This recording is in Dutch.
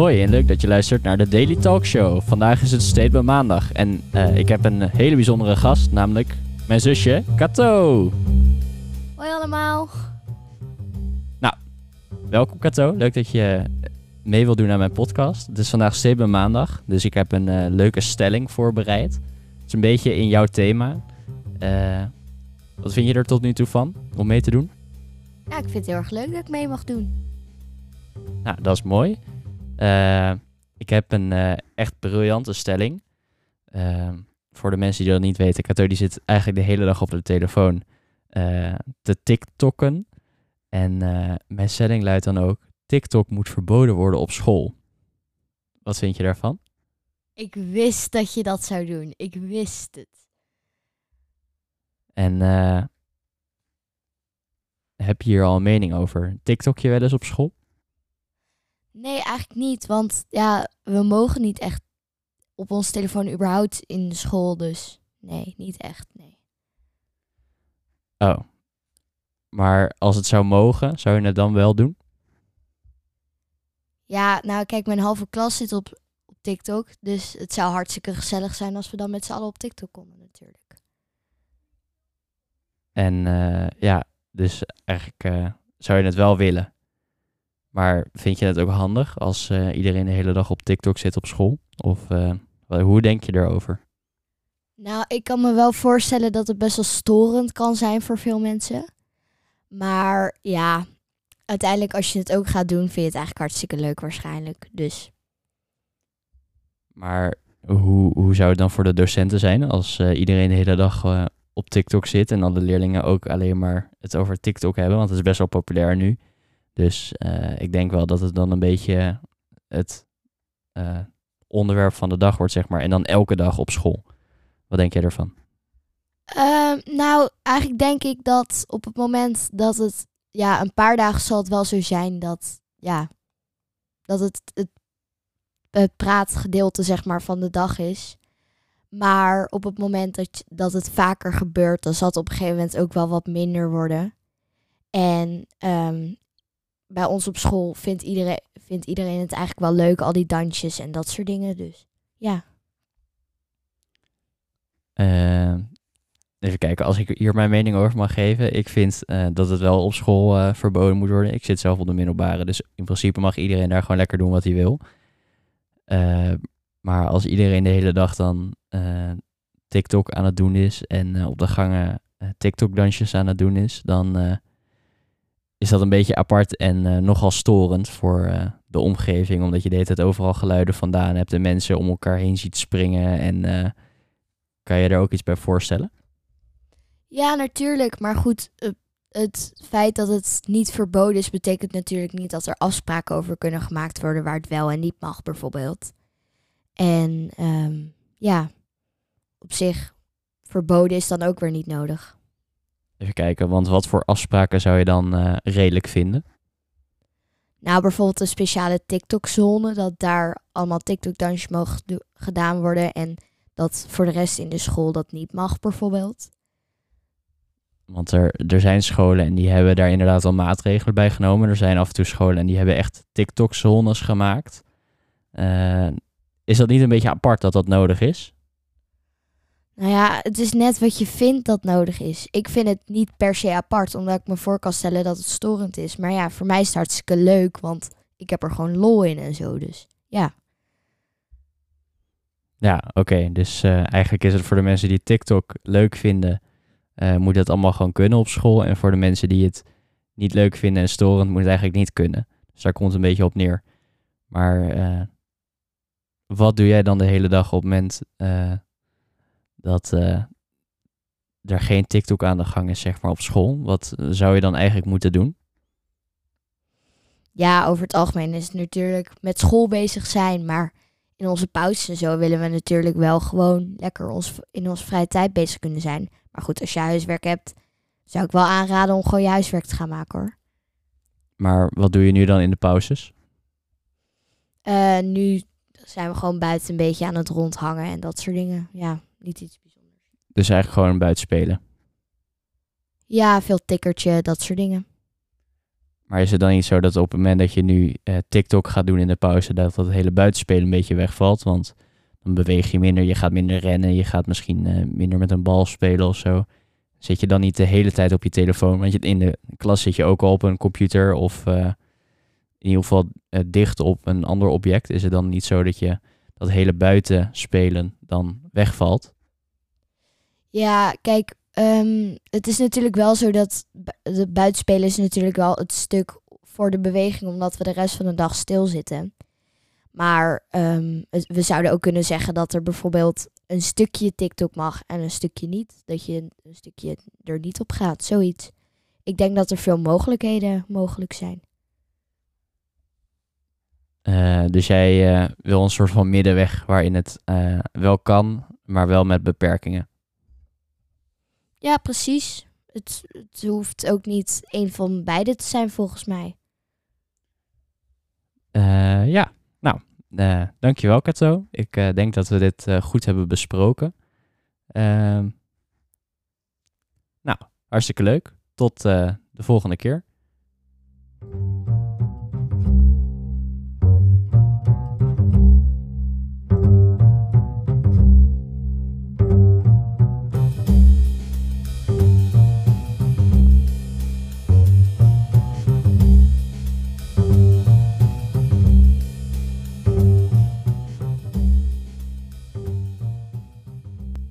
Hoi en leuk dat je luistert naar de Daily Talk Show. Vandaag is het Statement Maandag en eh, ik heb een hele bijzondere gast, namelijk mijn zusje Kato. Hoi allemaal. Welkom Kato, leuk dat je mee wilt doen aan mijn podcast. Het is vandaag Statement Maandag, dus ik heb een eh, leuke stelling voorbereid. Het is een beetje in jouw thema. Eh, wat vind je er tot nu toe van om mee te doen? Ja, ik vind het heel erg leuk dat ik mee mag doen. Nou, dat is mooi. Eh, ik heb een eh, echt briljante stelling. Eh, voor de mensen die dat niet weten, Kato die zit eigenlijk de hele dag op de telefoon eh, te TikTokken. En mijn stelling luidt dan ook, TikTok moet verboden worden op school. Wat vind je daarvan? Ik wist dat je dat zou doen. Ik wist het. En heb je hier al een mening over? TikTok je wel eens op school? Nee, eigenlijk niet. Want ja, we mogen niet echt op ons telefoon überhaupt in de school. Dus nee, niet echt. Nee. Oh. Maar als het zou mogen, zou je het dan wel doen? Ja, nou kijk, mijn halve klas zit op, op TikTok. Dus het zou hartstikke gezellig zijn als we dan met z'n allen op TikTok konden natuurlijk. En eh, ja, dus eigenlijk eh, zou je het wel willen. Maar vind je het ook handig als eh, iedereen de hele dag op TikTok zit op school? Of eh, hoe denk je erover? Nou, ik kan me wel voorstellen dat het best wel storend kan zijn voor veel mensen. Maar ja, uiteindelijk als je het ook gaat doen, vind je het eigenlijk hartstikke leuk waarschijnlijk. Dus Maar hoe, hoe zou het dan voor de docenten zijn als eh, iedereen de hele dag op TikTok zit en alle leerlingen ook alleen maar het over TikTok hebben? Want het is best wel populair nu. Dus eh, ik denk wel dat het dan een beetje het eh, onderwerp van de dag wordt, zeg maar. En dan elke dag op school. Wat denk jij ervan? Ehm, nou, eigenlijk denk ik dat op het moment dat het, ja, een paar dagen zal het wel zo zijn dat, ja, dat het het, het praatgedeelte, zeg maar, van de dag is. Maar op het moment dat, dat het vaker gebeurt, dan zal het op een gegeven moment ook wel wat minder worden. En ehm, bij ons op school vindt iedereen, vindt iedereen het eigenlijk wel leuk, al die dansjes en dat soort dingen. Dus ja. Eh, even kijken, als ik hier mijn mening over mag geven. Ik vind eh, dat het wel op school eh, verboden moet worden. Ik zit zelf op de middelbare, dus in principe mag iedereen daar gewoon lekker doen wat hij wil. Eh, maar als iedereen de hele dag dan eh, TikTok aan het doen is en op de gangen TikTok-dansjes aan het doen is, dan is dat een beetje apart en eh, nogal storend voor eh, de omgeving. Omdat je de hele tijd overal geluiden vandaan hebt en mensen om elkaar heen ziet springen en... eh, kan je er ook iets bij voorstellen? Ja, natuurlijk. Maar goed, het feit dat het niet verboden is, betekent natuurlijk niet dat er afspraken over kunnen gemaakt worden waar het wel en niet mag, bijvoorbeeld. En ehm, ja, op zich, verboden is dan ook weer niet nodig. Even kijken, want wat voor afspraken zou je dan eh, redelijk vinden? Nou, bijvoorbeeld een speciale TikTok-zone, dat daar allemaal TikTok-dansjes mogen gedaan worden en dat voor de rest in de school dat niet mag, bijvoorbeeld. Want er, er zijn scholen en die hebben daar inderdaad al maatregelen bij genomen. Er zijn af en toe scholen en die hebben echt TikTok-zones gemaakt. Eh, is dat niet een beetje apart dat dat nodig is? Nou ja, het is net wat je vindt dat nodig is. Ik vind het niet per se apart, omdat ik me voor kan stellen dat het storend is. Maar ja, voor mij is het hartstikke leuk, want ik heb er gewoon lol in en zo. Dus ja, Ja, oké. Dus eh, eigenlijk is het voor de mensen die TikTok leuk vinden, eh, moet dat allemaal gewoon kunnen op school. En voor de mensen die het niet leuk vinden en storend, moet het eigenlijk niet kunnen. Dus daar komt het een beetje op neer. Maar eh, wat doe jij dan de hele dag op het moment dat eh, er geen TikTok aan de gang is, zeg maar, op school? Wat zou je dan eigenlijk moeten doen? ja, over het algemeen is het natuurlijk met school bezig zijn. Maar in onze pauzes en zo willen we natuurlijk wel gewoon lekker ons, in onze vrije tijd bezig kunnen zijn. Maar goed, als je huiswerk hebt, zou ik wel aanraden om gewoon je huiswerk te gaan maken hoor. Maar wat doe je nu dan in de pauzes? Eh, nu zijn we gewoon buiten een beetje aan het rondhangen en dat soort dingen. Ja, niet iets bijzonders. Dus eigenlijk gewoon buiten spelen. Ja, veel tikkertje, dat soort dingen. Maar is het dan niet zo dat op het moment dat je nu eh, TikTok gaat doen in de pauze, dat dat hele buitenspelen een beetje wegvalt? Want dan beweeg je minder, je gaat minder rennen, je gaat misschien eh, minder met een bal spelen of zo. Zit je dan niet de hele tijd op je telefoon? Want je, in de klas zit je ook al op een computer of eh, in ieder geval dicht op een ander object. Is het dan niet zo dat je dat hele buitenspelen dan wegvalt? Ja, kijk, ehm, het is natuurlijk wel zo dat de buitenspelen is natuurlijk wel het stuk voor de beweging, omdat we de rest van de dag stilzitten. Maar ehm, we zouden ook kunnen zeggen dat er bijvoorbeeld een stukje TikTok mag en een stukje niet. Dat je een stukje er niet op gaat, zoiets. Ik denk dat er veel mogelijkheden mogelijk zijn. Eh, dus jij eh, wil een soort van middenweg waarin het eh, wel kan, maar wel met beperkingen. Ja, precies. Het, het hoeft ook niet een van beide te zijn, volgens mij. Ja, nou, dankjewel Kato. Ik denk dat we dit goed hebben besproken. Ehm, nou, hartstikke leuk. Tot de volgende keer.